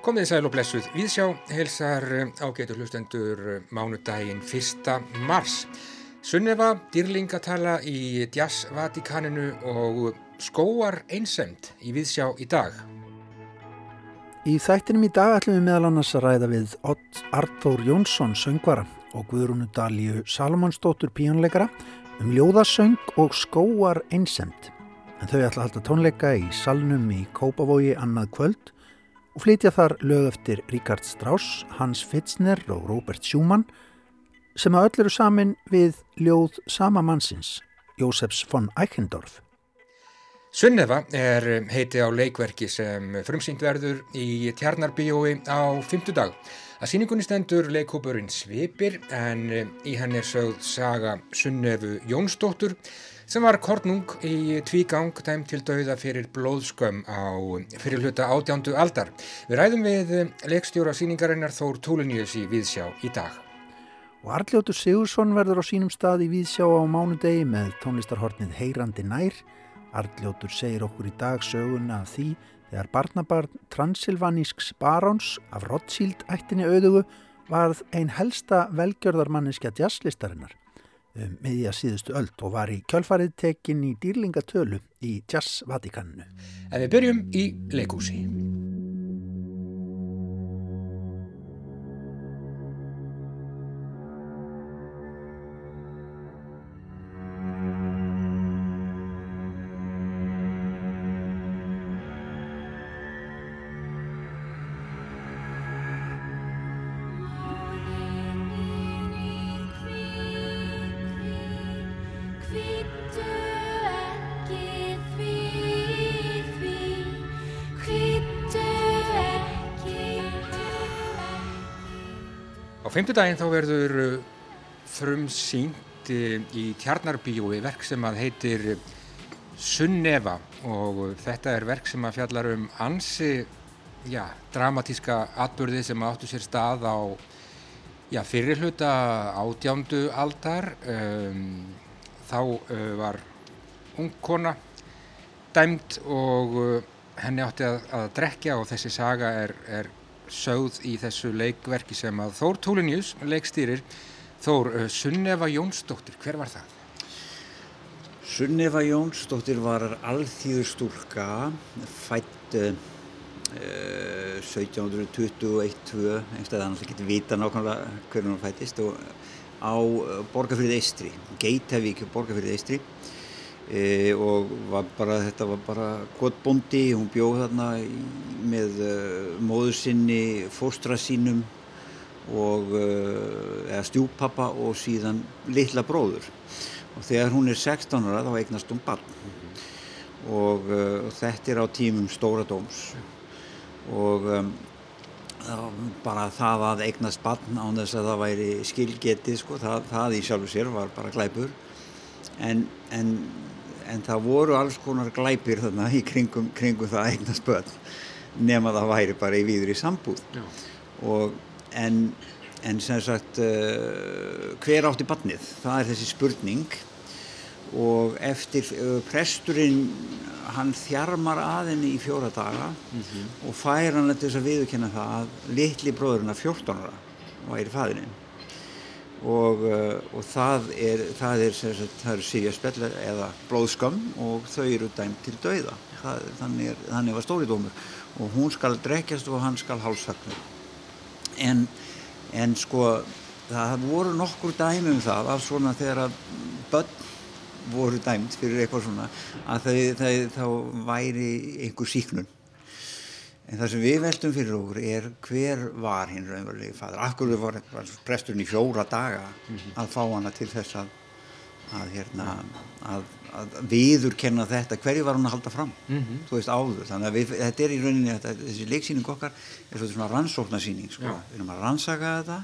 Komið sæl og blessuð viðsjá helsar ágætu hlustendur mánudaginn 1. mars. Sunneva dýrlingatala í Djass Vatikaninu og skóar einsemt í viðsjá í dag. Í þættinum í dag ætlum við meðal annars að ræða við Ott Arþór Jónsson söngvara og Guðrúnu Dalíu Salomonsdóttur píjónleikara um ljóðasöng og skóar einsemt. En þau ætla að halda tónleika í salnum í Kópavogi annað kvöld og flytja þar lög eftir Ríkard Strauss, Hans Fitzner og Robert Schumann sem að öll eru samin við ljóð sama mannsins, Jósefs von Eichendorf. Sunneva er heiti á leikverki sem frumsýnd verður í Tjarnarbíói á fymtudag. Að síningunni stendur leikhópurinn Svipir en í henn er sögð saga Sunnevu Jónsdóttur sem var kornung í tvígang tæm til dauða fyrir blóðskömm á fyrir hluta átjándu aldar. Við ræðum við leikstjóra síningarinnar Þór Túliníus í Víðsjá í dag. Og Arljótur Sigursson verður á sínum stað í Víðsjá á mánudegi með tónlistarhornið Heyrandi nær. Arljótur segir okkur í dag söguna af því þegar barnabarn Transilvanísks baráns af Rothschild ættinni auðugu varð ein helsta velgjörðarmanniska jazzlistarinnar miðja síðustu öll og var í kjölfarið tekin í dýrlingatölu í Jazz Vatikaninu. En við byrjum í leikúsi. Á femtudaginn þá verður frumsýnt í Tjarnarbíói verk sem að heitir Sunneva og þetta er verk sem að fjallar um ansi já, dramatíska atbyrði sem áttu sér stað á já, fyrirluta átjándu aldar. Um, þá uh, var ungkona dæmt og uh, henni átti að, að drekja og þessi saga er, er sögð í þessu leikverki sem að Þór Túlinjus leikstýrir Þór, uh, Sunneva Jónsdóttir, hver var það? Sunneva Jónsdóttir var alþýðustúlka fætt uh, 1721 einstæðan alltaf getur vita nákvæmlega hvernig hún fættist og á Borgarfyrðið Eistri Geitavík Borgarfyrðið Eistri e, og var bara, þetta var bara kvotbondi, hún bjóð þarna með uh, móður sinni fóstra sínum og uh, eða stjúpappa og síðan litla bróður. Og þegar hún er 16 ára þá eignast hún barn. Mm -hmm. og, og þetta er á tímum Stóra Dóms. Og um, bara það að eignast barn án þess að það væri skilgetið sko, það, það í sjálfu sér var bara glæpur. En, en, en það voru alls konar glæpir þarna í kringum, kringum það að eignast börn nema það væri bara í výður í sambúð og, en, en sem sagt uh, hver átti barnið? Það er þessi spurning og eftir uh, presturinn hann þjarmar aðinni í fjóra daga mm -hmm. og fær hann til þess að viðkynna það að litli bróðurinn af 14 ára væri fæðininn og, uh, og það er það er, það er síðaspell eða blóðskam og þau eru dæmt til dauða. Það, þannig, er, þannig var stóri dómur. Og hún skal drekjast og hann skal hálsakna en, en sko það voru nokkur dæmi um það af svona þegar að börn voru dæmt fyrir eitthvað svona að þau, þau, þá væri einhver síknun en það sem við veltum fyrir okkur er hver var hinn raunverulegi fadur akkur var, var presturinn í fjóra daga -hmm. að fá hana til þess að að, hérna, að, að viður kenna þetta hverju var hún að halda fram mm -hmm. þú veist áður, þannig að við, þetta er í rauninni þetta, þessi leiksýning okkar er svona rannsóknarsýning sko. við erum að rannsaka þetta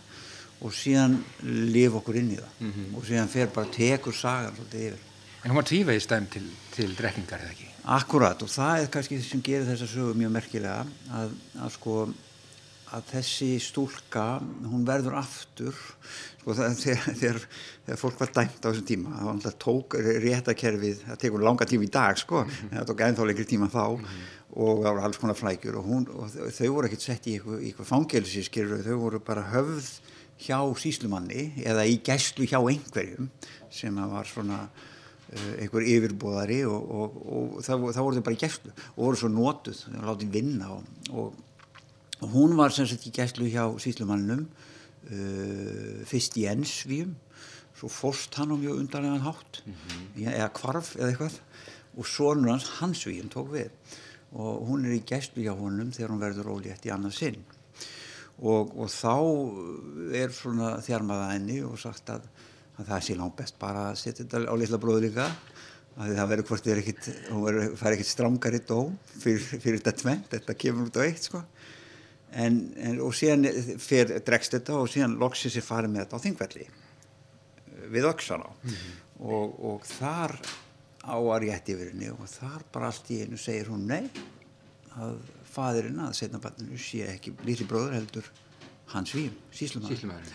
og síðan lifa okkur inn í það mm -hmm. og síðan fer bara tekur sagan svolítið yfir En hún var tvívegist dæm til, til drekkingar eða ekki? Akkurat og það er kannski það sem gerir þessa sögu mjög merkilega að, að sko að þessi stúlka, hún verður aftur, sko það, þegar, þegar, þegar fólk var dæmt á þessum tíma, var alltaf tók réttakerfið, það tekur langa tíma í dag sko, mm -hmm. en það tók ennþá lengri tíma þá mm -hmm. og það voru alls konar flækjur og, hún, og þau voru ekkert sett í eitthvað, eitthvað fangelsi, skilur, þau voru bara höfð hjá síslumanni eða í gæslu hjá einhverjum sem var svona einhver yfirbúðari og, og, og það, það voru þau bara í gæslu og voru svo nótuð, þau var látið vinna og, og hún var sem sagt í gæslu hjá síslumannum uh, fyrst í ensvíum svo fórst hann á mjög undarlegan hátt mm -hmm. eða kvarf eða eitthvað og sonur hans hansvíum tók við og hún er í gæslu hjá honum þegar hún verður ólétt í annað sinn og þá er svona þjarmaða henni og sagt að að það sé langt best bara að setja þetta á litla bróðu líka að það verður hvort þið er ekkit hún fær ekkit strángari dóm fyrir, fyrir þetta tvent, þetta kemur út á eitt sko en, en og síðan fyrir dregst þetta og síðan loksins er farið með þetta á þingvelli við öksan á mm -hmm. og, og þar á að rétt yfir henni og þar bara allt í einu segir hún nei að fadurinn að setna banninu sé ekki litli bróður heldur hans vím, síslumæður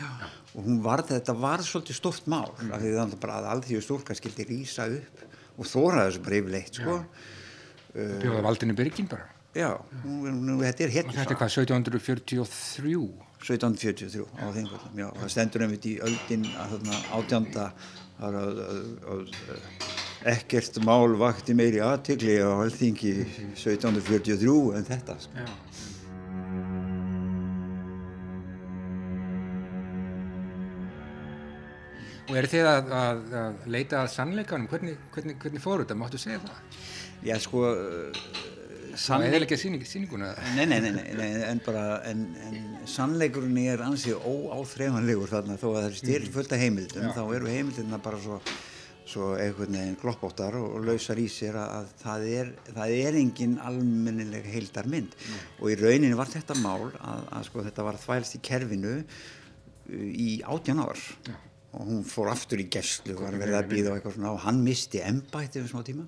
og hún var þetta var svolítið stort mál mm. af því þannig bara að allþjóðu stúrka skildi rýsa upp og þóra þessu bara yfirleitt sko. uh, bjóða valdinu byrgin bara. Já, nú, þetta er hér þetta er hvað, 1743 1743 á þingvöldum já, það stendur einmitt í öldin átjanda ekkert mál vakti meiri aðtikli á alþingi 1743 en þetta sko. já Og eru þið að, að, að leita að sannleikanum? Hvernig, hvernig, hvernig fóru þetta? Máttu segja það? Já, sko... Það er ekki síning, síninguna? Nei, nei, nei, nei, en bara, en, en sannleikurinn er ansið óáþreifanlegur þarna þó að það er styrl mhm. fullt af heimildum, Já. þá eru heimildina bara svo, svo einhvern veginn gloppóttar og, og lausar í sér að það er, það er engin almennileg heildar mynd mm. og í rauninni var þetta mál að, að sko þetta var þvælst í kerfinu í átjan ár. Já og hún fór aftur í gæslu og var verið að býða og eitthvað svona og hann misti ennbætti um smá tíma.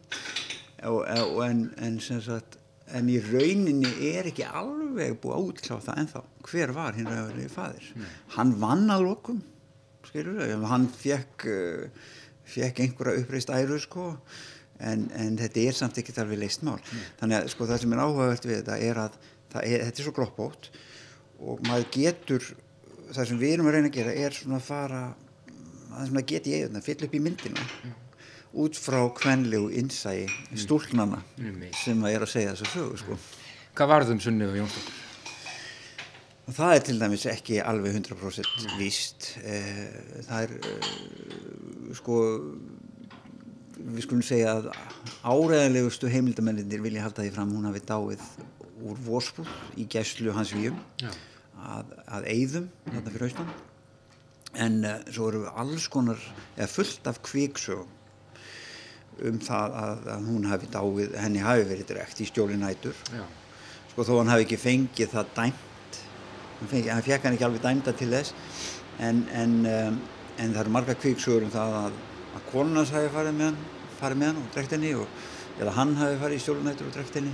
Og, og en, en, sagt, en í rauninni er ekki alveg búið að útkláða það ennþá. Hver var hinn fadir Nei. hann vann að lokum skilur, hann fekk uh, fekk einhverja uppreist æru sko en, en þetta er samt ekki þar við leist mál. Nei. þannig að sko það sem er áhugavert við þetta er að er, þetta er svo gloppót og maður getur það sem við erum að reyna að gera er svona að fara það sem það get ég eða fyll upp í myndina mm. út frá kvenlegu innsæi mm. stúlnana mm. sem að er að segja þess að sögu sko. Hvað varðum Sunniðu Jónsdóttur? Það er til dæmis ekki alveg 100% víst eh, það er eh, sko við skulum segja að áræðilegustu heimildamenninir vilja halda því fram hún hafi dáið úr vorspúl í gæslu hans výjum að, að eigðum þetta fyrir austan en uh, svo eru alls konar eða fullt af kvíksögum um það að, að hún hafi dáið, henni hafi verið direkt í stjóli nætur Já. sko þó hann hafi ekki fengið það dæmt hann, fengi, hann fekk hann ekki alveg dæmta til þess en, en, um, en það eru marga kvíksögur um það að, að konunans hafi farið með hann, farið með hann og drekt henni og, eða hann hafi farið í stjóli nætur og drekt henni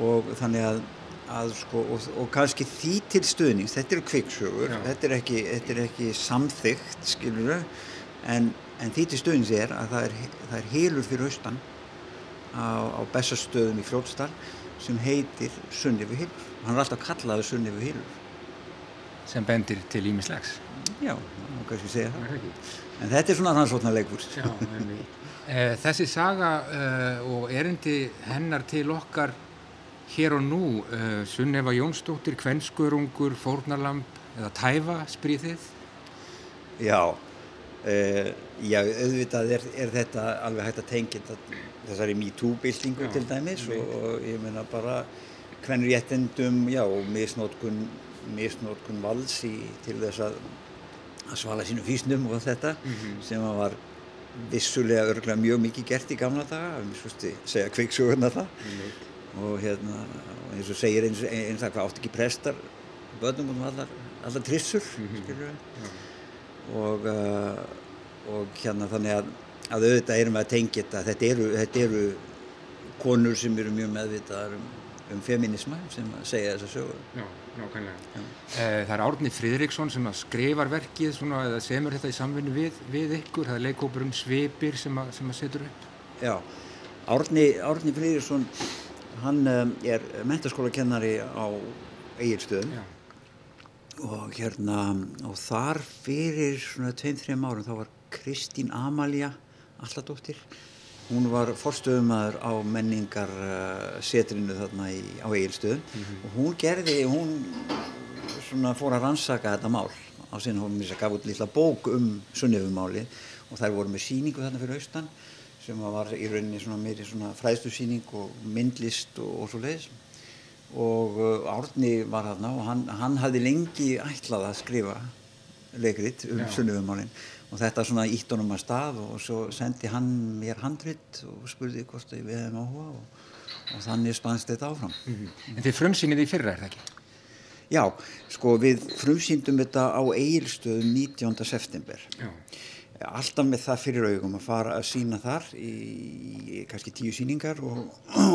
og þannig að að sko og, og kannski því til stuðnings þetta eru kviksögur, þetta er ekki, ekki samþygt skilur en, en því til stuðnings er að það er, það er helur fyrir haustan á, á bestastöðum í Fljótsdal sem heitir Sunnifu Hilur hann er alltaf kallaður Sunnifu Hilur sem bendir til Ímislegs já, kannski segja það. En þetta er svona rannsóknar leikur eh, þessi saga uh, og erindi hennar til okkar hér og nú uh, Sunneva Jónsdóttir, Kvenskurungur Fórnarlamp eða Tæfa spríðið? Já uh, já, auðvitað er, er þetta alveg hægt að tengja þessari MeToo-byltingu til dæmis og, og ég meina bara hvernig réttendum, já, og misnótkun misnótkun vals í, til þess að, að svala sínu físnum og þetta mm -hmm. sem var vissulega örgulega mjög mikið gert í gamla daga, við myndum segja kviksugurna það mm -hmm og hérna eins og segir eins, eins að hvað átt ekki prestar börnum og allar, allar trissur -hmm. skilur við og, uh, og hérna þannig að, að auðvitað erum við að tengja þetta þetta eru, þetta eru konur sem eru mjög meðvitaðar um, um feminisma sem segja þess að sögu. Já, nákvæmlega. Eh, það er Árni Fridriksson sem skrifar verkið svona, eða semur þetta í samvinni við, við ykkur, það er leikópurinn Svipir sem að, sem að setur upp. Já, Árni, Árni Fridriksson, hann um, er mentaskólakennari á Egilstöðum og hérna og þar fyrir svona tveim-þrejum árum þá var Kristín Amalja alladóttir. Hún var forstöðumæður á menningar uh, setrinu þarna í, á Egilstöðum mm -hmm. og hún gerði, hún svona fór að rannsaka þetta mál. Á sinna hún gaf út lilla bók um sunnifumáli og þær voru með síningu þarna fyrir austan sem var í rauninni svona meiri svona fræðslusíning og myndlist og, og svo leiðis og uh, Árni var þarna og hann, hann hafði lengi ætlað að skrifa leikrit um sunnufumálinn og þetta svona ítt honum að stað og svo sendi hann mér handrit og spurði hvort við hefum áhuga og, og þannig spannst þetta áfram. Mm -hmm. En þið frumsýnið í fyrra er það ekki? Já, sko við frumsýndum þetta á Egilstöðum 19. september. Já. Alltaf með það fyrir augum að fara að sína þar í, kannski tíu síningar og,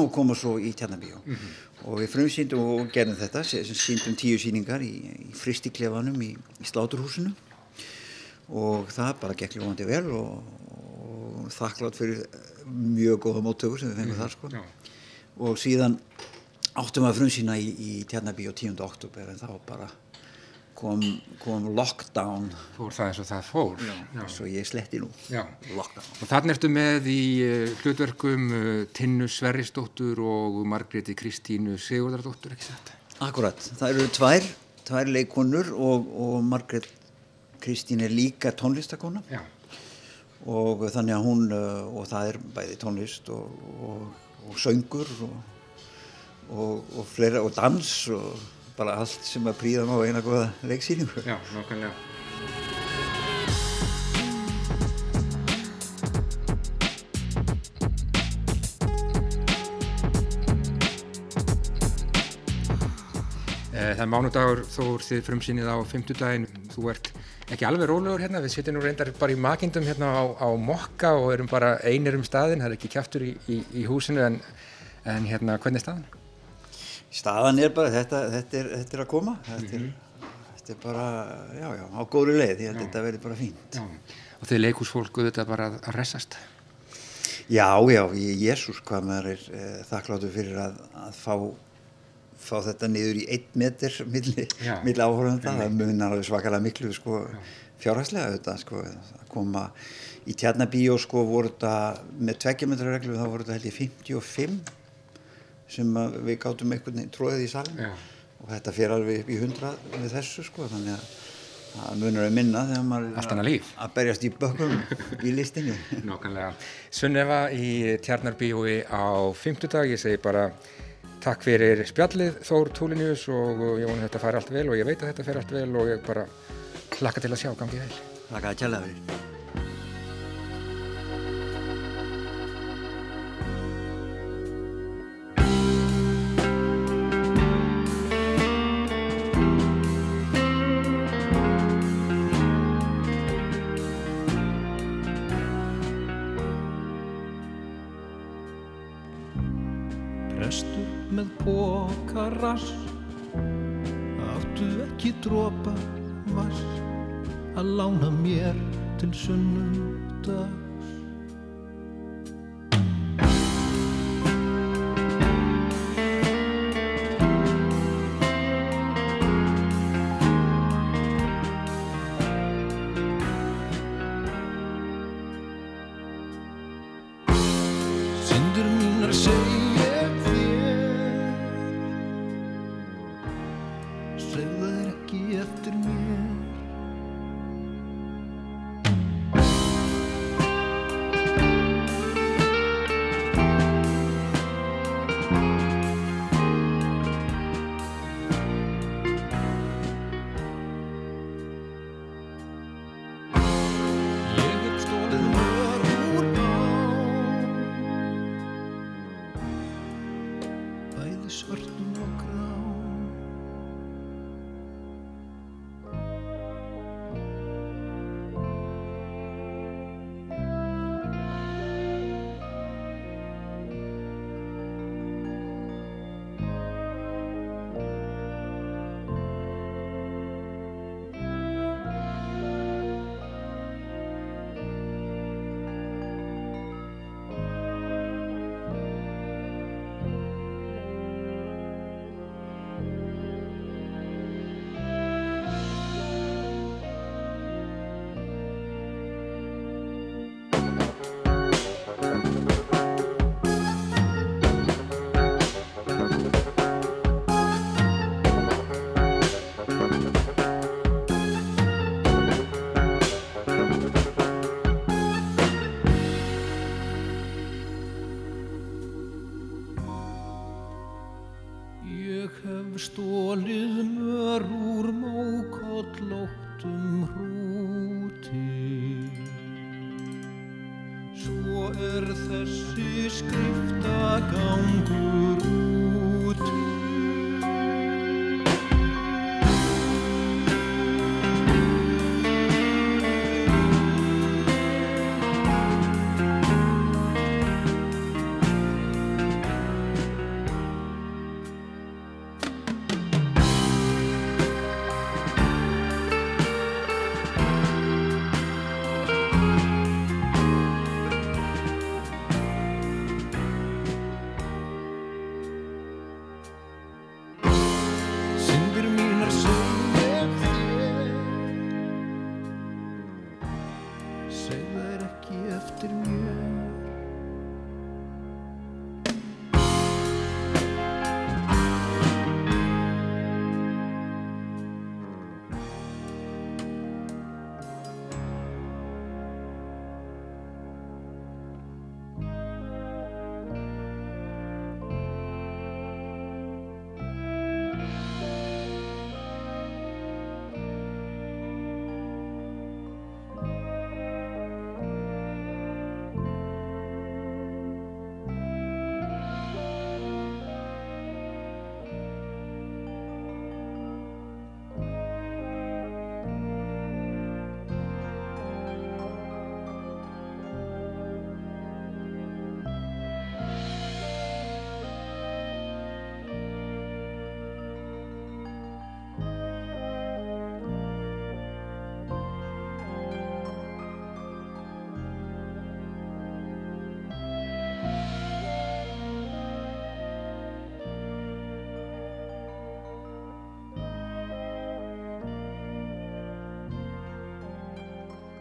og koma svo í Tjarnabíu. Mm -hmm. Og við frumsýndum og gerðum þetta, síndum tíu síningar í, í fristiklefanum í, í Sláturhúsinu og það bara gekk ljóðandi vel og, og þakklátt fyrir mjög góða móttökur sem við fengum mm, þar sko. og síðan áttum við að frumsýna í, í Tjarnabí og 10. oktober en þá bara kom, kom lockdown. Fór það eins og það fór. Já, Já. svo ég sletti nú og þannig ertu með í uh, hlutverkum uh, Tinnu Sverrisdóttur og Margréti Kristínu Sigurdardóttur? Akkurat, það eru tvær tvær leikonur og, og Margrét Kristín er líka tónlistakona Já. og þannig að hún uh, og það er bæði tónlist og, og, og söngur og, og fleira og dans og bara allt sem að príða má eina goða leiksýningu. Já, nokkanlega eh, Það er mánudagur þó þið frumsýnið á fymtudagin þú ert ekki alveg rólegur hérna, við sittum nú reyndar bara í makindum hérna á, á mokka og erum bara einir um staðin, það er ekki kæftur í, í, í húsinu en, en hérna hvernig er staðan? Staðan er bara, þetta, þetta, er, þetta er að koma, þetta er, mm -hmm. þetta er bara, já já, á góðri leið, ég held að þetta verði bara fínt. Já. Og þið leikúsfólku þetta bara að, resast? Já, já, Jésús hvað maður er eh, þakkláttu fyrir að, að fá fá þetta niður í einn meter milli áhörðanda, það munar svakalega miklu sko, fjárhæslega auðvitað sko, að koma í tjarnabíó sko voru þetta með tveggjametrarreglu þá voru þetta held ég 55 sem við gáttum einhvern veginn tróðið í salin Já. og þetta fyrir alveg upp í 100 með þessu sko þannig að það munar að minna þegar maður er að berjast í bökum í listinni Nákvæmlega. Sunneva í tjarnarbíói á 50 dag, ég segi bara Takk fyrir spjallið Þór Túlinius og ég vona þetta fær allt vel og ég veit að þetta fer allt vel og ég bara hlakka til að sjá gangið vel. Hlakka að tjala fyrir. sunnudag hef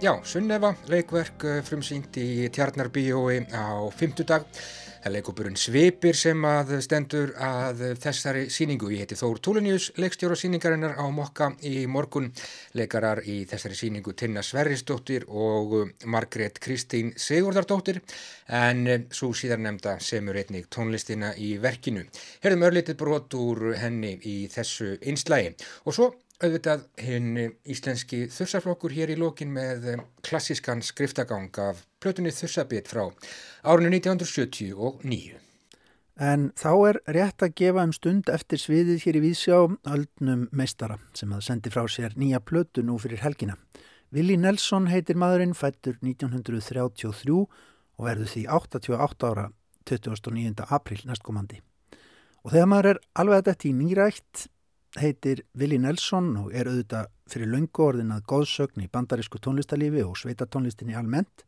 Já, Sunnefa, leikverk eh, frumsýnt í Tjarnarbíói á fymtudag. Það er leikopurinn Svipir sem að stendur að þessari síningu. Ég heiti Þór Túlinius, leikstjóra síningarinnar á Mokka í morgun. Leikarar í þessari síningu Tinna Sverrisdóttir og Margrét Kristín Sigurdardóttir en eh, svo síðan nefnda semur einnig tónlistina í verkinu. Herðum örlitið brot úr henni í þessu einslægi og svo auðvitað hinn íslenski þursaflokkur hér í lókin með eh, klassískan skriftagang af plötunni Þursabit frá árinu 1979. En þá er rétt að gefa um stund eftir sviðið hér í Vísjá öldnum meistara sem að sendi frá sér nýja plötu nú fyrir helgina. Willi Nelson heitir maðurinn, fættur 1933 og verður því 88 ára 29. april næstkomandi. Og þegar maður er alveg að þetta í nýrætt heitir Willi Nelson og er auðvitað fyrir löngu orðin að góðsögn í bandarísku tónlistalífi og sveitatónlistinni almennt,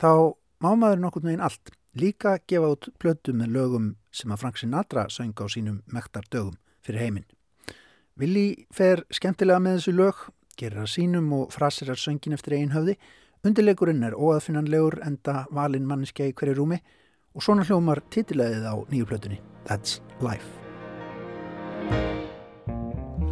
þá má maður nokkur neginn allt. Líka gefa út plötu með lögum sem að Frank Sinatra söng á sínum mektar dögum fyrir heiminn. Willi fer skemmtilega með þessu lög, gerir að sínum og frasirar söngin eftir einn höfði. Undirleikurinn er óaðfinnanlegur enda valin manniski í hverju rúmi og svona hljómar titilegið á nýju plötunni That's Life.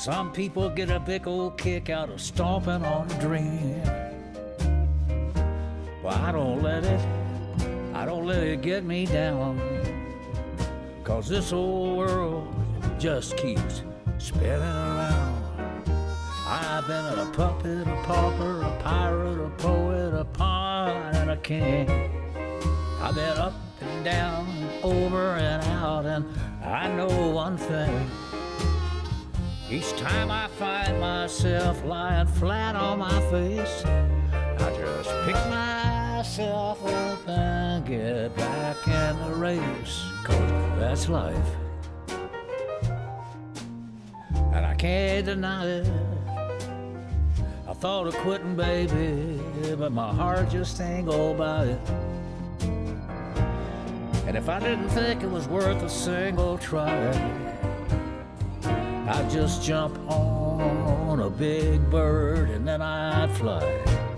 some people get a big old kick out of stomping on a dream. But I don't let it, I don't let it get me down. Cause this old world just keeps spinning around. I've been a puppet, a pauper, a pirate, a poet, a pawn, and a king. I've been up and down, over and out, and I know one thing. Each time I find myself lying flat on my face, I just pick myself up and get back in the race. Cause that's life. And I can't deny it. I thought of quitting, baby, but my heart just ain't go by it. And if I didn't think it was worth a single try, I'd just jump on a big bird and then I'd fly.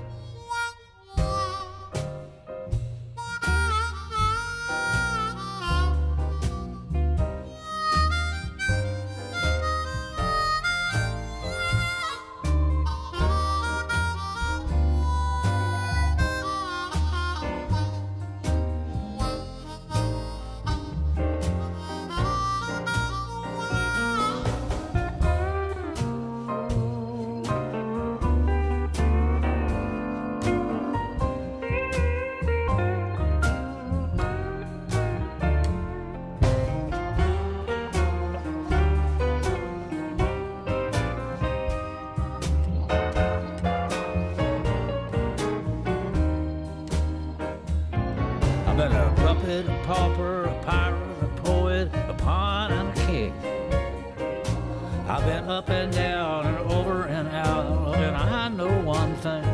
I've been up and down and over and out, and I know one thing.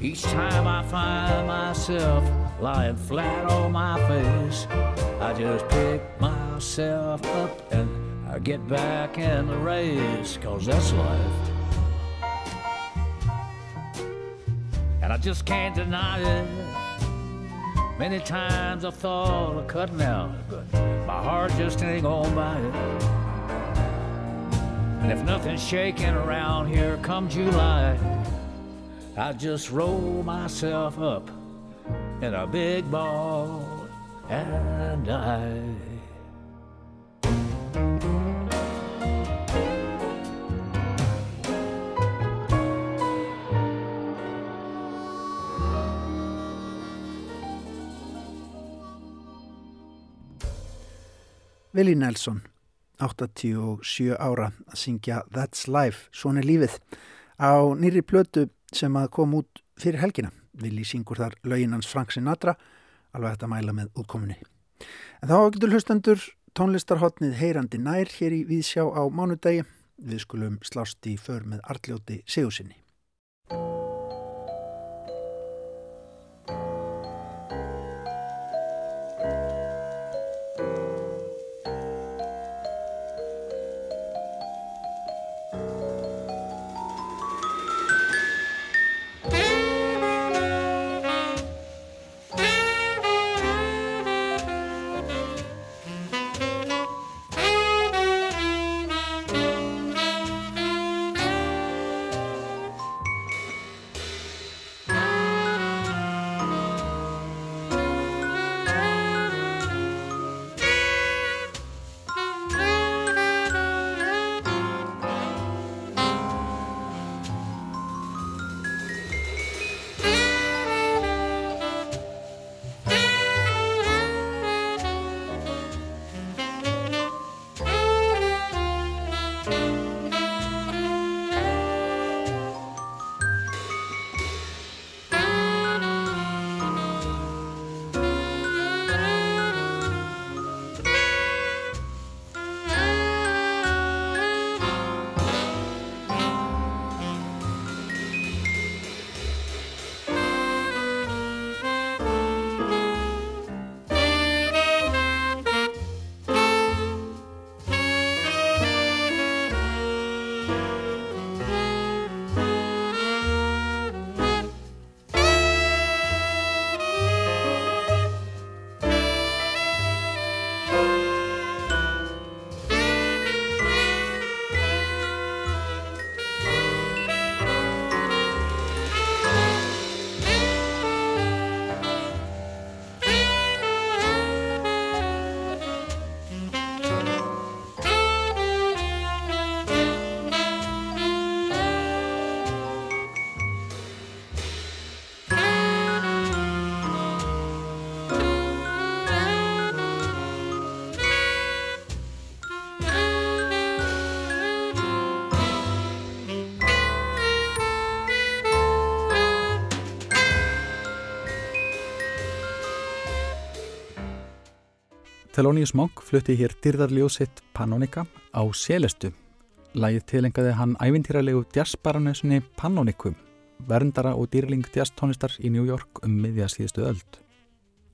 Each time I find myself lying flat on my face, I just pick myself up and I get back in the race, cause that's life. And I just can't deny it. Many times I've thought of cutting out, but my heart just ain't gonna buy it. And if nothing's shaking around here come July, I just roll myself up in a big ball and die. Willi Nelson, 87 ára, að syngja That's Life, svona lífið, á nýri plötu sem að kom út fyrir helgina. Willi syngur þar löginans Frank Sinatra, alveg þetta mæla með útkominni. En þá getur hlustendur tónlistarhotnið heyrandi nær hér í Víðsjá á mánudegi. Við skulum slást í för með artljóti segusinni. Thelonious Monk flutti hér dyrðarljósitt Panonika á Selestu. Lægið tilengaði hann ævintýralegu jazzbaranesunni Panonikum, verndara og dýrling jazztónistar í New York um miðja síðustu öld.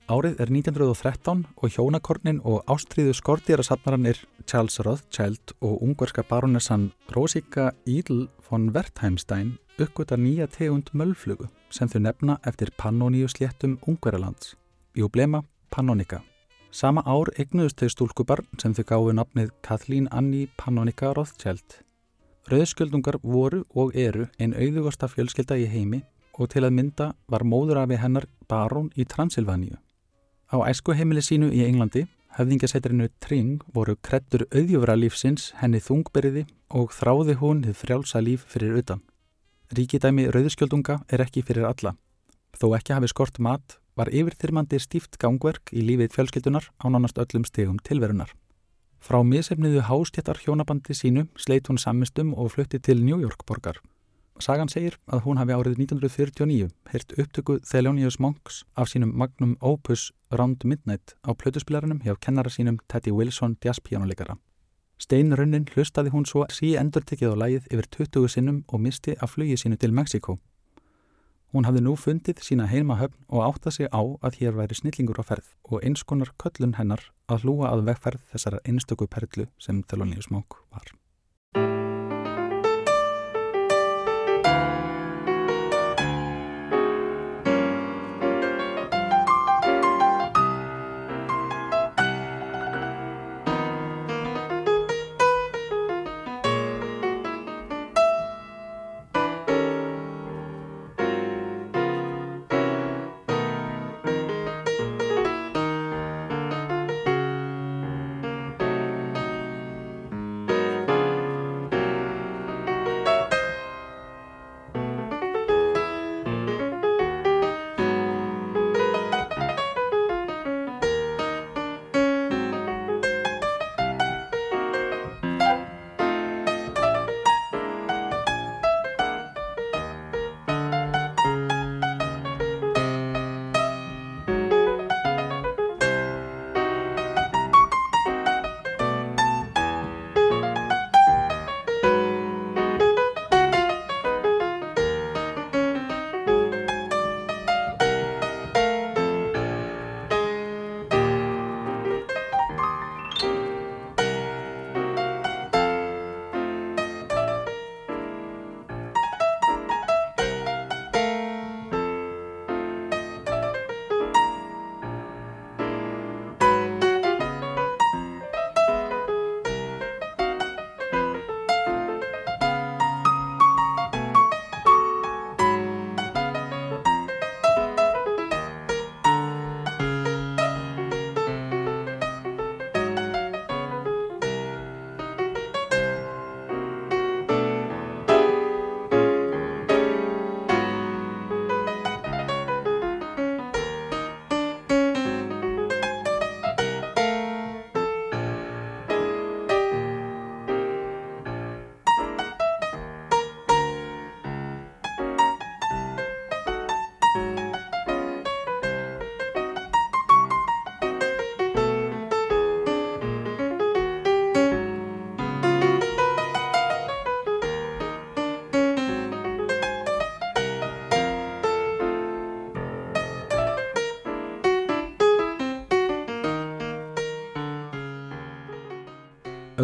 Árið er 1913 og hjónakornin og ástriðu skortýrasafnaranir Charles Rothschild og ungverska baronessan Rosika Ídl von Wertheimstein uppgöta nýja tegund möllflugu sem þau nefna eftir Pannoníu sléttum ungverjalands, Jublema Pannonica. Sama ár egnuðust þau stúlkubarn sem þau gáðu nafnið Kathleen Annie Pannonica Rothschild. Rauðskjöldungar voru og eru einn auðugasta fjölskylda í heimi og til að mynda var móðurafi hennar barón í Transilvaníu. Á æskuheimili sínu í Englandi, höfðingasætrinu Tring voru krettur auðjúvra lífsins henni þungberiði og þráði hún þið frjálsa líf fyrir utan. Ríkidæmi rauðskjöldunga er ekki fyrir alla. Þó ekki hafi skort mat var yfirþyrmandi stíft gangverk í lífið fjölskyldunar á nánast öllum stegum tilverunar. Frá misefniðu hástjættar hjónabandi sínu sleit hún sammistum og flutti til New York borgar. Sagan segir að hún hafi árið 1949 hirt upptöku Thelonious Monks af sínum magnum opus Round Midnight á plötuspilarunum hjá kennara sínum Teddy Wilson jazzpianoleikara. Steinrunnin hlustaði hún svo sí endur tekið á lægið yfir 20 sinnum og misti af flugið sínu til Mexiko. Hún hafði nú fundið sína heimahöfn og áttað sig á að hér væri snillingur á ferð og einskonar köllun hennar að hlúa að vegferð þessara einstöku perlu sem Thelonious Monk var.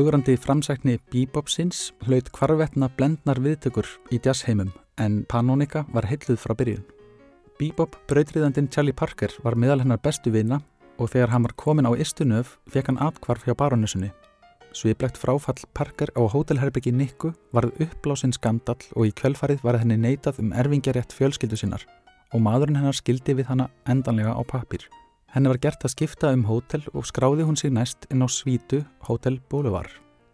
Augurandi framsækni bebopsins hlaut hvarvetna blendnar viðtökur í jazzheimum en Panonica var heilluð frá byrjun. Bebop brautriðandin Charlie Parker var meðal hennar bestu vina og þegar hann var komin á Istunöf fekk hann atkvarf hjá baronessunni. Sviðblegt fráfall Parker á hótelherbyggi Nikku varð uppblásinn skandall og í kvelfarið var henni neitað um erfingjarétt fjölskyldu sinnar og maðurinn hennar skildi við hanna endanlega á papir. Henni var gert að skipta um hótel og skráði hún sig næst inn á svítu Hotel Boulevard.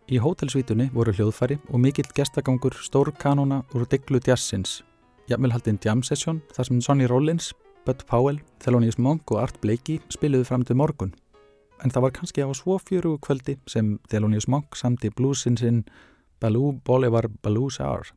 Í hótelsvítunni voru hljóðfæri og mikill gestagangur stór kanóna úr diglu jazzins. Jafnvelhaldinn jam session þar sem Sonny Rollins, Bud Powell, Thelonious Monk og Art Blakey spiluðu fram til morgun. En það var kannski á svo fjöru kvöldi sem Thelonious Monk samti bluesinsinn Baloo Bolivar Baloo Sour.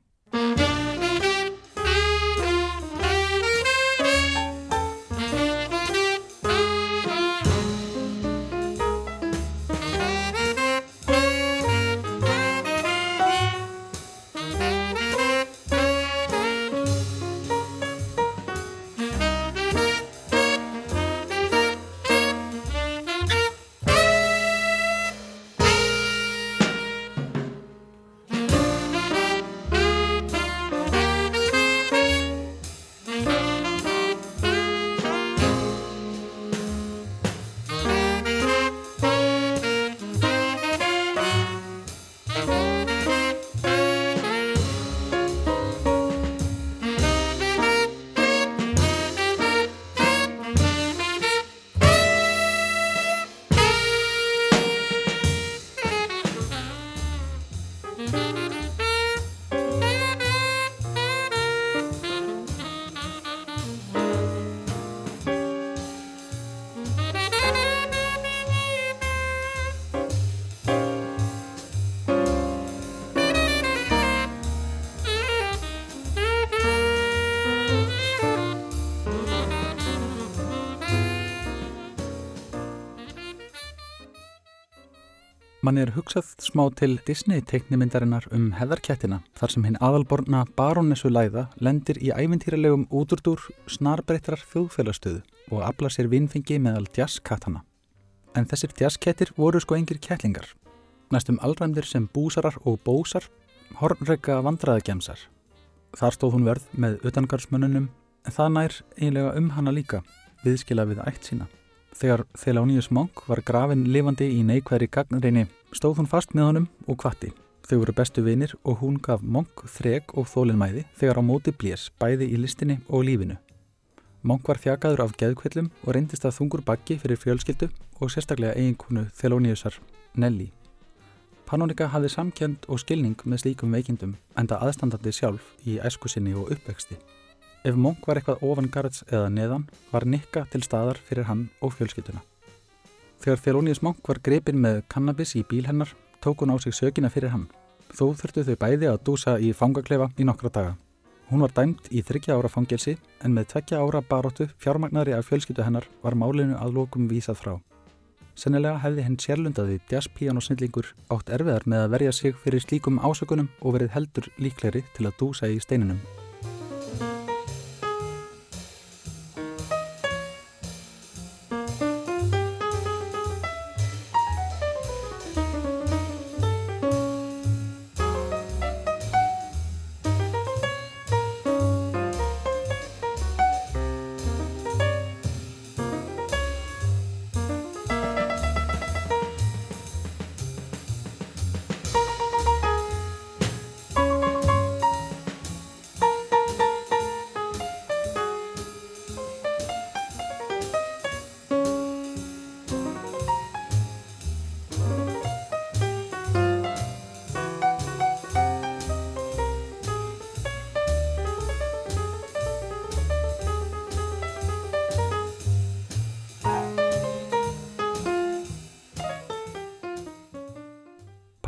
Man er hugsað smá til Disney teiknimyndarinnar um heðarkettina þar sem hinn aðalborna barónessu læða lendir í ævintýralegum útúrdúr snarbreytrar þjóðfélagstöðu og afla sér vinnfengi meðal djasskattana. En þessir djasskettir voru sko engir kettlingar. Næstum allræmdir sem búsarar og bósar, hornreika vandraðagemsar. Þar stóð hún verð með utangarsmönnunum en það nær eiginlega um hana líka, viðskila við ætt sína. Þegar Thelonious Monk var grafin lifandi í neikværi gagnreini stóð hún fast með honum og kvatti. Þau voru bestu vinir og hún gaf Monk þreg og þólinnmæði þegar á móti blés bæði í listinni og lífinu. Monk var þjakaður af geðkvillum og reyndist að þungur bakki fyrir fjölskyldu og sérstaklega eiginkonu Theloniusar Nelly. Panonika hafði samkjönd og skilning með slíkum veikindum enda aðstandandi sjálf í æskusinni og uppvexti. Ef Monk var eitthvað ofangarðs eða neðan var Nikka til staðar fyrir hann og fjölskylduna. Þegar Thelonious Monk var greipin með kannabis í bíl hennar tók hún á sig sökina fyrir hann. Þó þurftu þau bæði að dúsa í fangaklefa í nokkra daga. Hún var dæmt í þryggja ára fangelsi en með tveggja ára baróttu fjármagnari af fjölskyldu hennar var málinu aðlókum vísað frá. Sennilega hefði henn sérlundaði jazzpíjánosnillingur átt erfiðar með að verja sig fyrir slíkum ásökunum og verið heldur líkleri til að dúsa í steininum.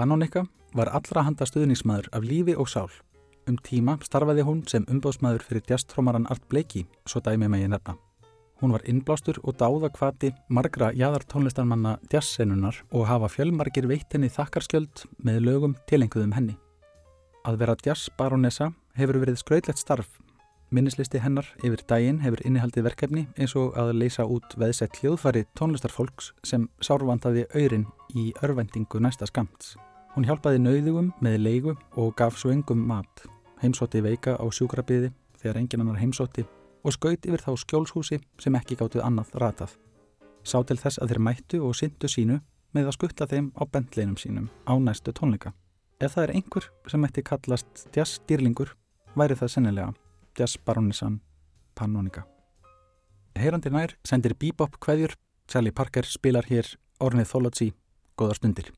Panonika var allra handa stuðnismæður af lífi og sál. Um tíma starfaði hún sem umbóðsmæður fyrir djastrómaran Art Blakey, svo dæmi með ég nefna. Hún var innblástur og dáða kvati margra jæðar tónlistarmanna djassenunar og hafa fjölmargir veittinni þakkarskjöld með lögum tilenguðum henni. Að vera djassbaronessa hefur verið skrautlegt starf. Minnislisti hennar yfir daginn hefur innihaldið verkefni eins og að leysa út veðsett hljóðfari tónlistarfolks sem sárvandaði öyrin í örvendingu næsta skamts. Hún hjálpaði nauðugum með leigu og gaf svo engum mat, heimsótti veika á sjúkrabiði þegar engin annar heimsótti og skaut yfir þá skjólshúsi sem ekki gáttuð annað ratað. Sá til þess að þeir mættu og syndu sínu með að skutta þeim á bendleinum sínum á næstu tónleika. Ef það er einhver sem ætti kallast jazzstýrlingur, væri það sennilega jazzbaronissan Pannonica. Heyrandi nær sendir Bebop hverjur, Sally Parker spilar hér Ornithology, góðar stundir.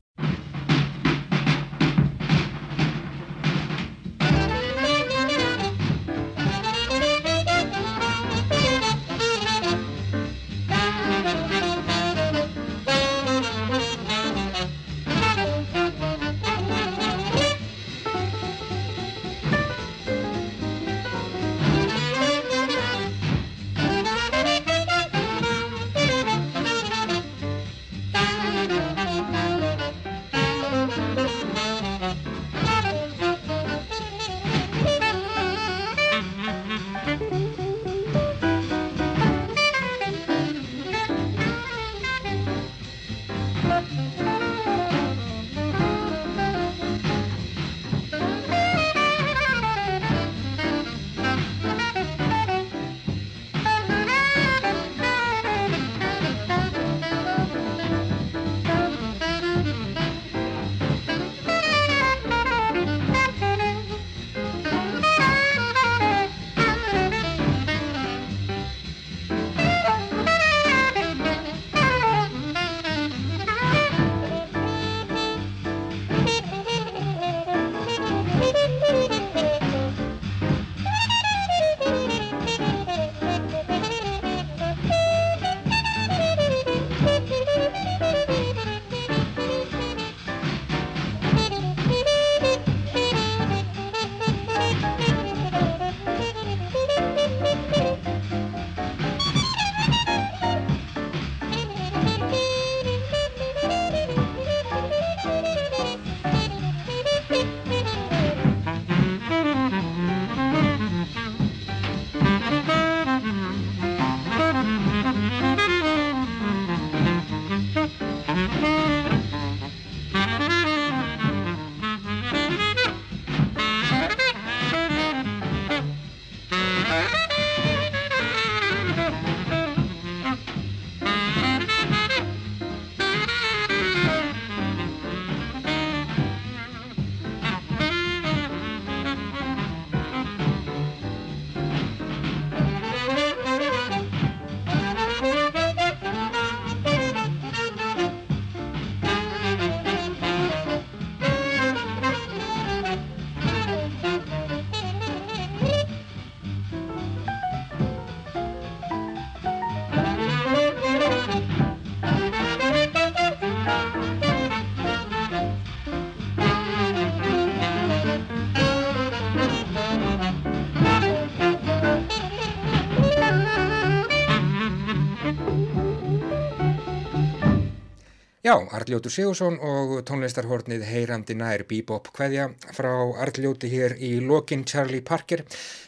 Já, Arljótur Sigursson og tónlistarhornið Heyrandi nær Bebop hvaðja frá Arljóti hér í lokin Charlie Parker.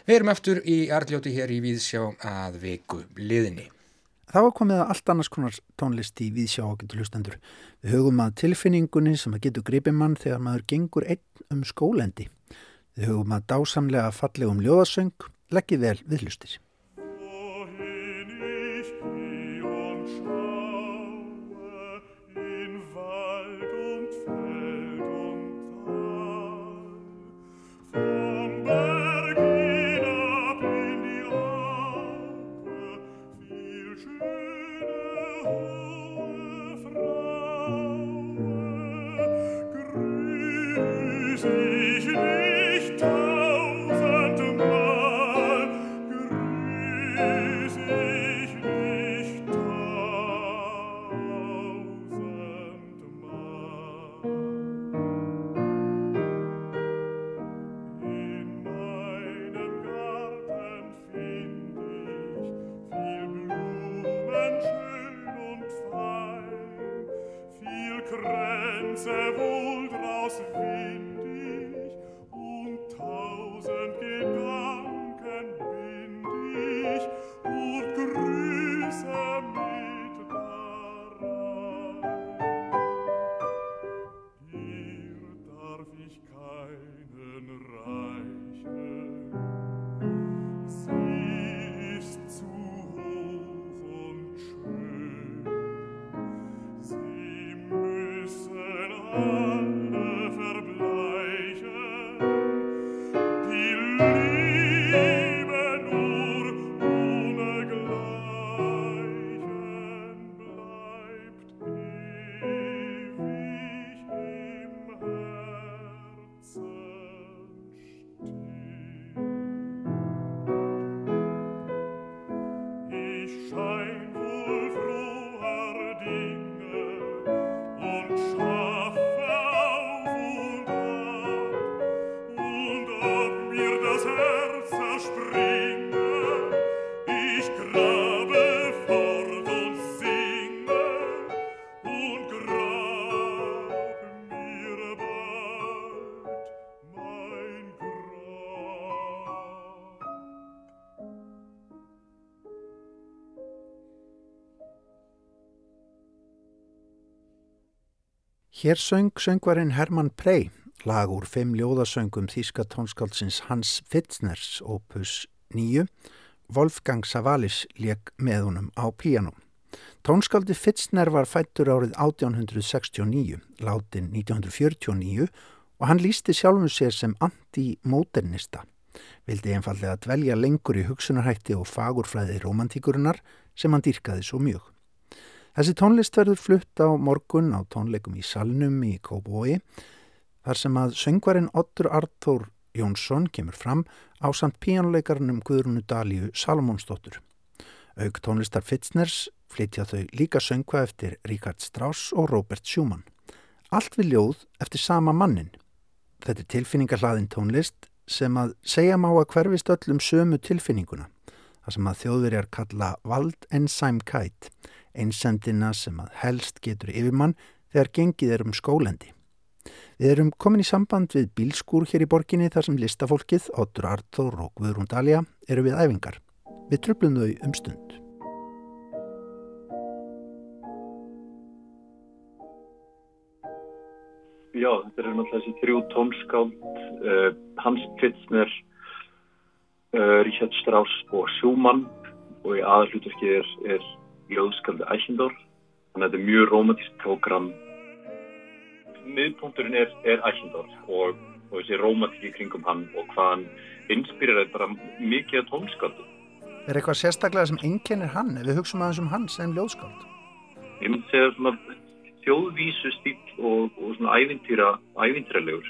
Við erum eftir í Arljóti hér í Víðsjá að viku. Það var komið að allt annars konar tónlist í Víðsjá og getur hlustendur. Við hugum að tilfinningunni sem að getur gripið mann þegar maður gengur einn um skólendi. Við hugum að dásamlega fallegum ljóðasöng leggið vel við hlustir. Hér söng söngvarinn Hermann Prey, lag úr fimm ljóðasöngum þýska tónskáldsins Hans Fitzners, opus 9. Wolfgang Savalis leik með honum á píanum. Tónskáldi Fitzner var fættur árið 1869, látin 1949 og hann lísti sjálfum sér sem anti-modernista. Vildi einfallega dvelja lengur í hugsunarhætti og fagurfræði romantíkurinnar sem hann dýrkaði svo mjög. Þessi tónlist verður flutt á morgun á tónleikum í Salnum í Kóbói þar sem að söngvarinn Ottur Arthur Jónsson kemur fram á samt píjánuleikarnum Guðrunu Dalíu Salomónsdóttur. Aug tónlistar Fitzners flytja þau líka söngva eftir Ríkard Strauss og Robert Schumann. Allt við ljóð eftir sama mannin. Þetta er tilfinningarhlaðin tónlist sem að segja má að hverfist öllum sömu tilfinninguna. Það sem að þjóðverjar kalla Vald Ensheim-Kite einsendina sem að helst getur yfirmann þegar gengið er um skólendi. Við erum komin í samband við bílskúr hér í borginni þar sem listafólkið, Otur Arþór og Guðrún Dalja eru við æfingar. Við tröflum þau um stund. Já, þetta eru náttúrulega þessi þrjú tónskáld, uh, Hans Pfitzner, uh, Richard Strauss og Schumann og í aðalluturkið er, er ljóðskaldi Æsindor þannig að þetta er mjög romantísk program miðpunturinn er, er Æsindor og, og þessi romantíki kringum hann og hvað hann inspirir bara mikið að tónskaldu Er eitthvað sérstaklega sem einkennir hann? Ef við hugsaum aðeins um hann sem ljóðskald? Ég myndi segja svona þjóðvísu stíl og, og svona ævintýra ævintýralegur.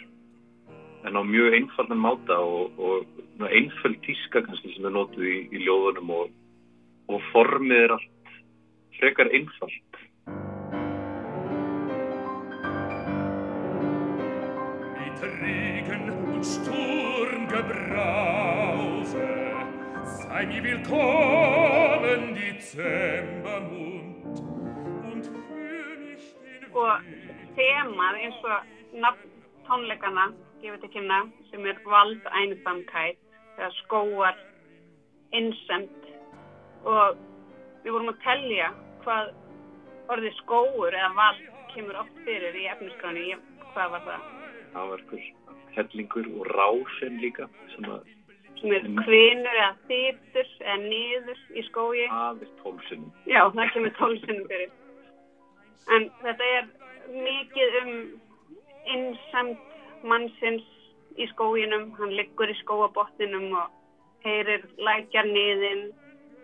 En á mjög einfaldan máta og, og einföld tíska kannski sem er nótuð í, í ljóðunum og, og formið er allt frekar einfalt. Mit Regen und Sturmgebrause sei mir willkommen Dezembermund und für mich den og þemað eins og nafn tónleikana gefið til kynna sem er vald einsamkætt eða skóar innsemt og við vorum að tellja hvað orðið skóur eða vald kemur oft fyrir í efniskráni hvað var það? Það var einhver hellingur og rásen líka sem að sem er kvinur eða þýttur eða niður í skói aðeins tólsunum já það kemur tólsunum fyrir. En þetta er mikið um innsamt mannsins í skóginum, hann liggur í skóabotninum og heyrir lækjar niðin,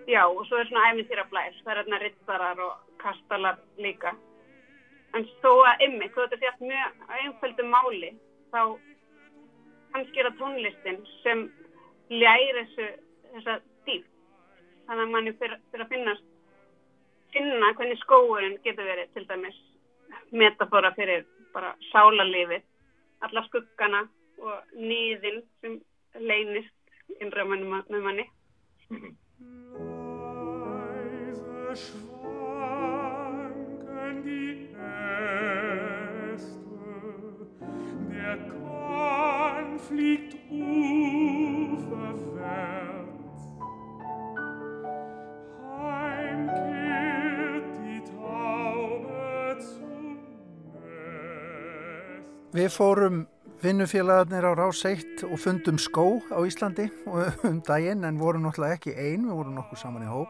já og svo er svona æmintýra blæs, það er hérna rittarar og kastalar líka. En þó að ymmi, þó að þetta fjast mjög einföldu máli, þá kannski er það tónlistin sem ljæri þessu, þessa dýf. Þannig að manni fyrir, fyrir að finnast, finna hvernig skóurinn getur verið til dæmis metafóra fyrir bara sálarlífið alla skuggana og nýðin sem leynist innra með manni. Leise schwanken die Äste, der Kahn fliegt uferwärts. Heimkehrt die Taube zum Nest. Við fórum vinnufélagarnir á Rás 1 og fundum skó á Íslandi um daginn en vorum náttúrulega ekki ein, við vorum nokkuð saman í hóp.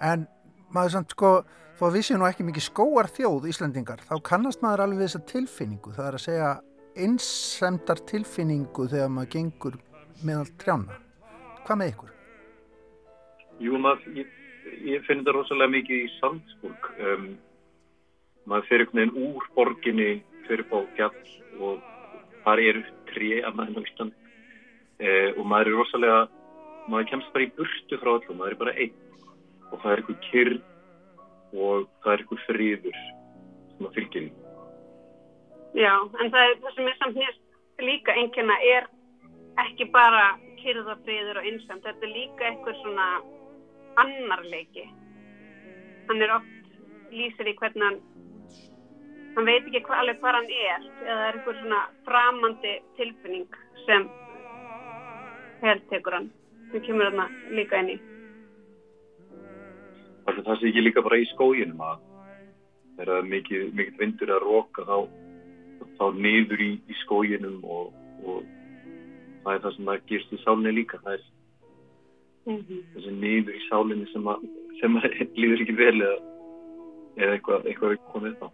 En maður samt sko, þó að við séum nú ekki mikið skóar þjóð Íslandingar, þá kannast maður alveg þessa tilfinningu. Það er að segja einsemdar tilfinningu þegar maður gengur meðal trjána. Hvað með ykkur? Jú, maður, ég, ég finn þetta rosalega mikið í Salzburg. Um, maður fer einhvern veginn úr borginni, fer upp á fjall og þar eru trí annað enn á Ísland eh, og maður er rosalega, maður kemst bara í burtu frá öllum, maður er bara einn og það er eitthvað kyrr og það er eitthvað friður sem að fylgja því. Já, en það, er, það sem er samt nýst líka einnkjörna er ekki bara kyrðafriður og einsamt, þetta er líka eitthvað svona annarleiki. Hann er oft lýsir í hvernig hann, hann veit ekki hva, alveg hvað hann er, eða það er eitthvað svona framandi tilfinning sem heltekur hann, sem kemur hann líka inn í. Að það sé ekki líka bara í skóginum að þegar það er mikið, mikið vindur að roka þá, þá niður í, í skóginum og, og það er það sem það gerst í sálinni líka. Það er Mm -hmm. þessi niður í sálinni sem að, sem að líður ekki vel eða, eða eitthvað, eitthvað er komið þá.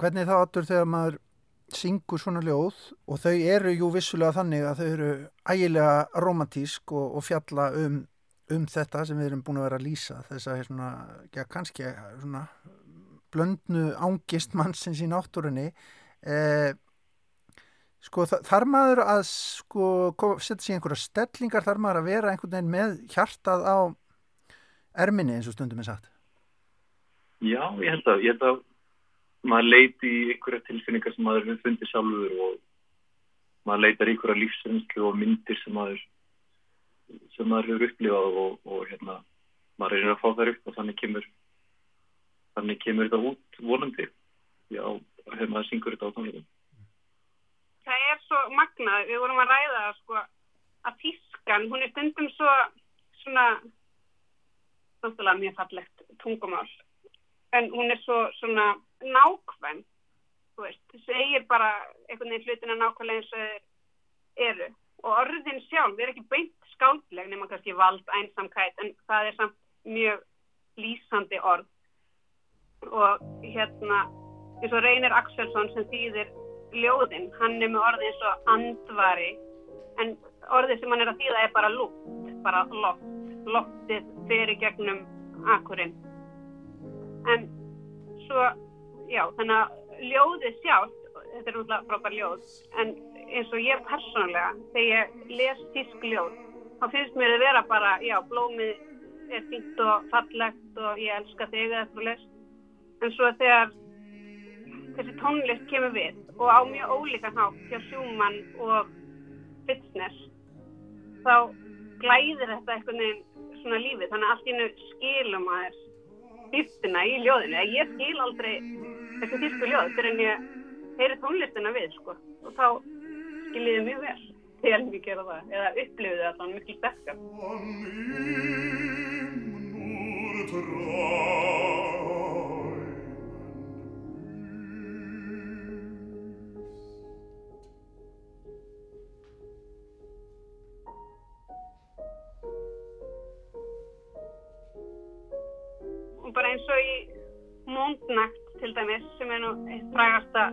Hvernig þá áttur þegar maður syngur svona ljóð og þau eru jú vissulega þannig að þau eru ægilega romantísk og, og fjalla um, um þetta sem við erum búin að vera að lýsa þess að svona, já, kannski svona blöndnu ángist mannsins í náttúrunni. Eh, sko þar maður að sko setja sér einhverja stellingar? Þar maður að vera einhvern veginn með hjartað á erminni eins og stundum er sagt? Já, ég held að, ég held að maður leiti í einhverja tilfinningar sem maður hefur fundið sjálfur og maður leitar í einhverja lífsreynslu og myndir sem maður sem maður hefur upplifað og, og hérna, maður er að fá þær upp og þannig kemur þannig kemur þetta út vonandi. Já, hefur maður syngur þetta á tónleikum. Það er svo magnað, við vorum að ræða sko, að tískan, hún er stundum svo svona náttúrulega mjög fallegt tungumál en hún er svo svona nákvæm þú veist, segir bara einhvern veginn hlutina nákvæmlega eins og eru. Og orðin sjálf er ekki beint skáldleg nema kannski vald einsamkætt en það er samt mjög lýsandi orð. Og hérna eins og Reynir Axelsson sem þýðir ljóðinn, hann er með orði eins og andvari en orðið sem hann er að þýða er bara lútt bara loft, loftið fyrir gegnum akkurinn en svo, já, þannig að ljóðið sjálf, þetta er náttúrulega frábær ljóð, en eins og ég persónulega, þegar ég les tísk ljóð, þá finnst mér að vera bara, já, blómið er fínt og fallegt og ég elska þig eða eitthvað les. En svo þegar þessi tónlist kemur við og á mjög ólíka nátt hjá Sjúmann og Fitzness, þá glæðir þetta einhvern veginn svona lífið, þannig að allt í nú skilum að þess dýftina í ljóðinu. Ég skil aldrei þessi tísku ljóð fyrir en ég heyri tónlistina við, sko. Og þá skiljiði mjög vel að ég gera það, eða upplifiði það þannig miklu sterkar. Eins og í Móndnægt til dæmis, sem er nú eitt frægasta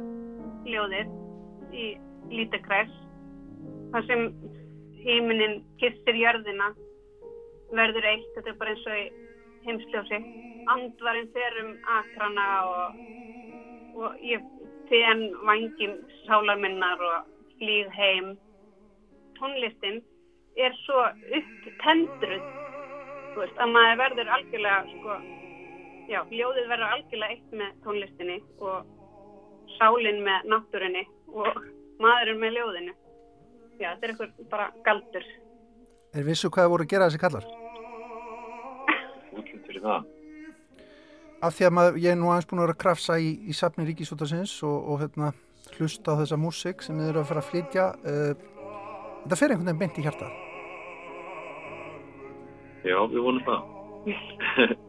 ljóðið í Lítakræs, þar sem heiminin kissir jörðina, verður eitt, þetta er bara eins og í heimsljósi. Andvarinn fer um akrana og, og ég ten vangjum sálar minnar og flýð heim. Tónlistin er svo upptendruð, að maður verður algjörlega, sko, já, ljóðið verður algjörlega eitt með tónlistinni og sálinn með náttúrinni og maðurinn með ljóðinu. Já, þetta er eitthvað bara galdur. Er vissu hvað það voru að gera þessi kallar? Útlut fyrir það. Af því að maður, ég er nú aðeins búin að vera að krafsa í, í safni Ríkisútasins og, og hérna, hlusta á þessa músik sem þið eru að fara að flytja. Uh, þetta fer einhvern veginn beint í hjartað. Já, við vonum það.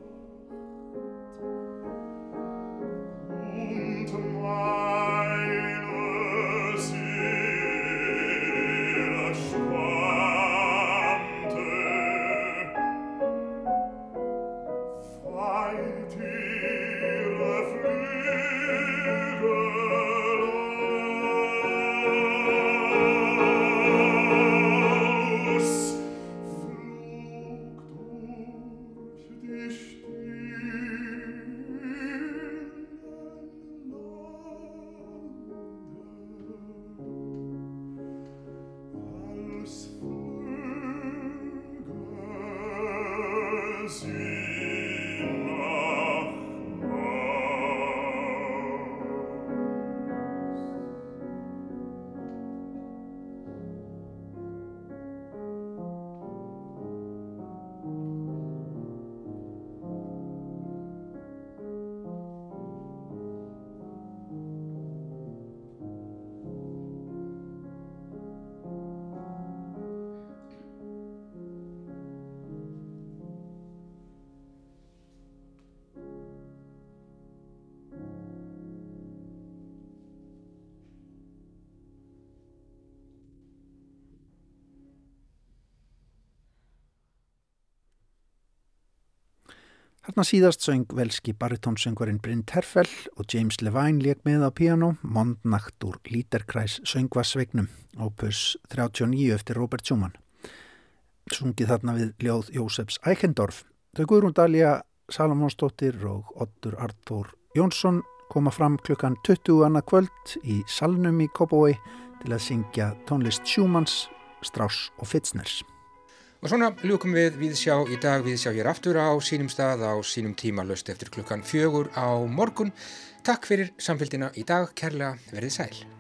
Þarna síðast söng velski baritónsöngvarinn Brynn Terfell og James Levine leik með á piano, Mondnakt úr Líterkræs söngvarsvegnum, opus 39 eftir Robert Schumann. Sungið þarna við ljóð Jósefs Eichendorf. Þau Guðrún Dalja Salomónsdóttir og Ottur Artur Jónsson koma fram klukkan 20 annað kvöld í Salnum í Kópavói til að syngja tónlist Schumanns, Strauss og Fitzners. Og svona ljúkum við viðsjá í dag, viðsjá hér aftur á sínum stað á sínum tíma löst eftir klukkan fjögur á morgun. Takk fyrir samfélgina í dag, kærlega verið sæl.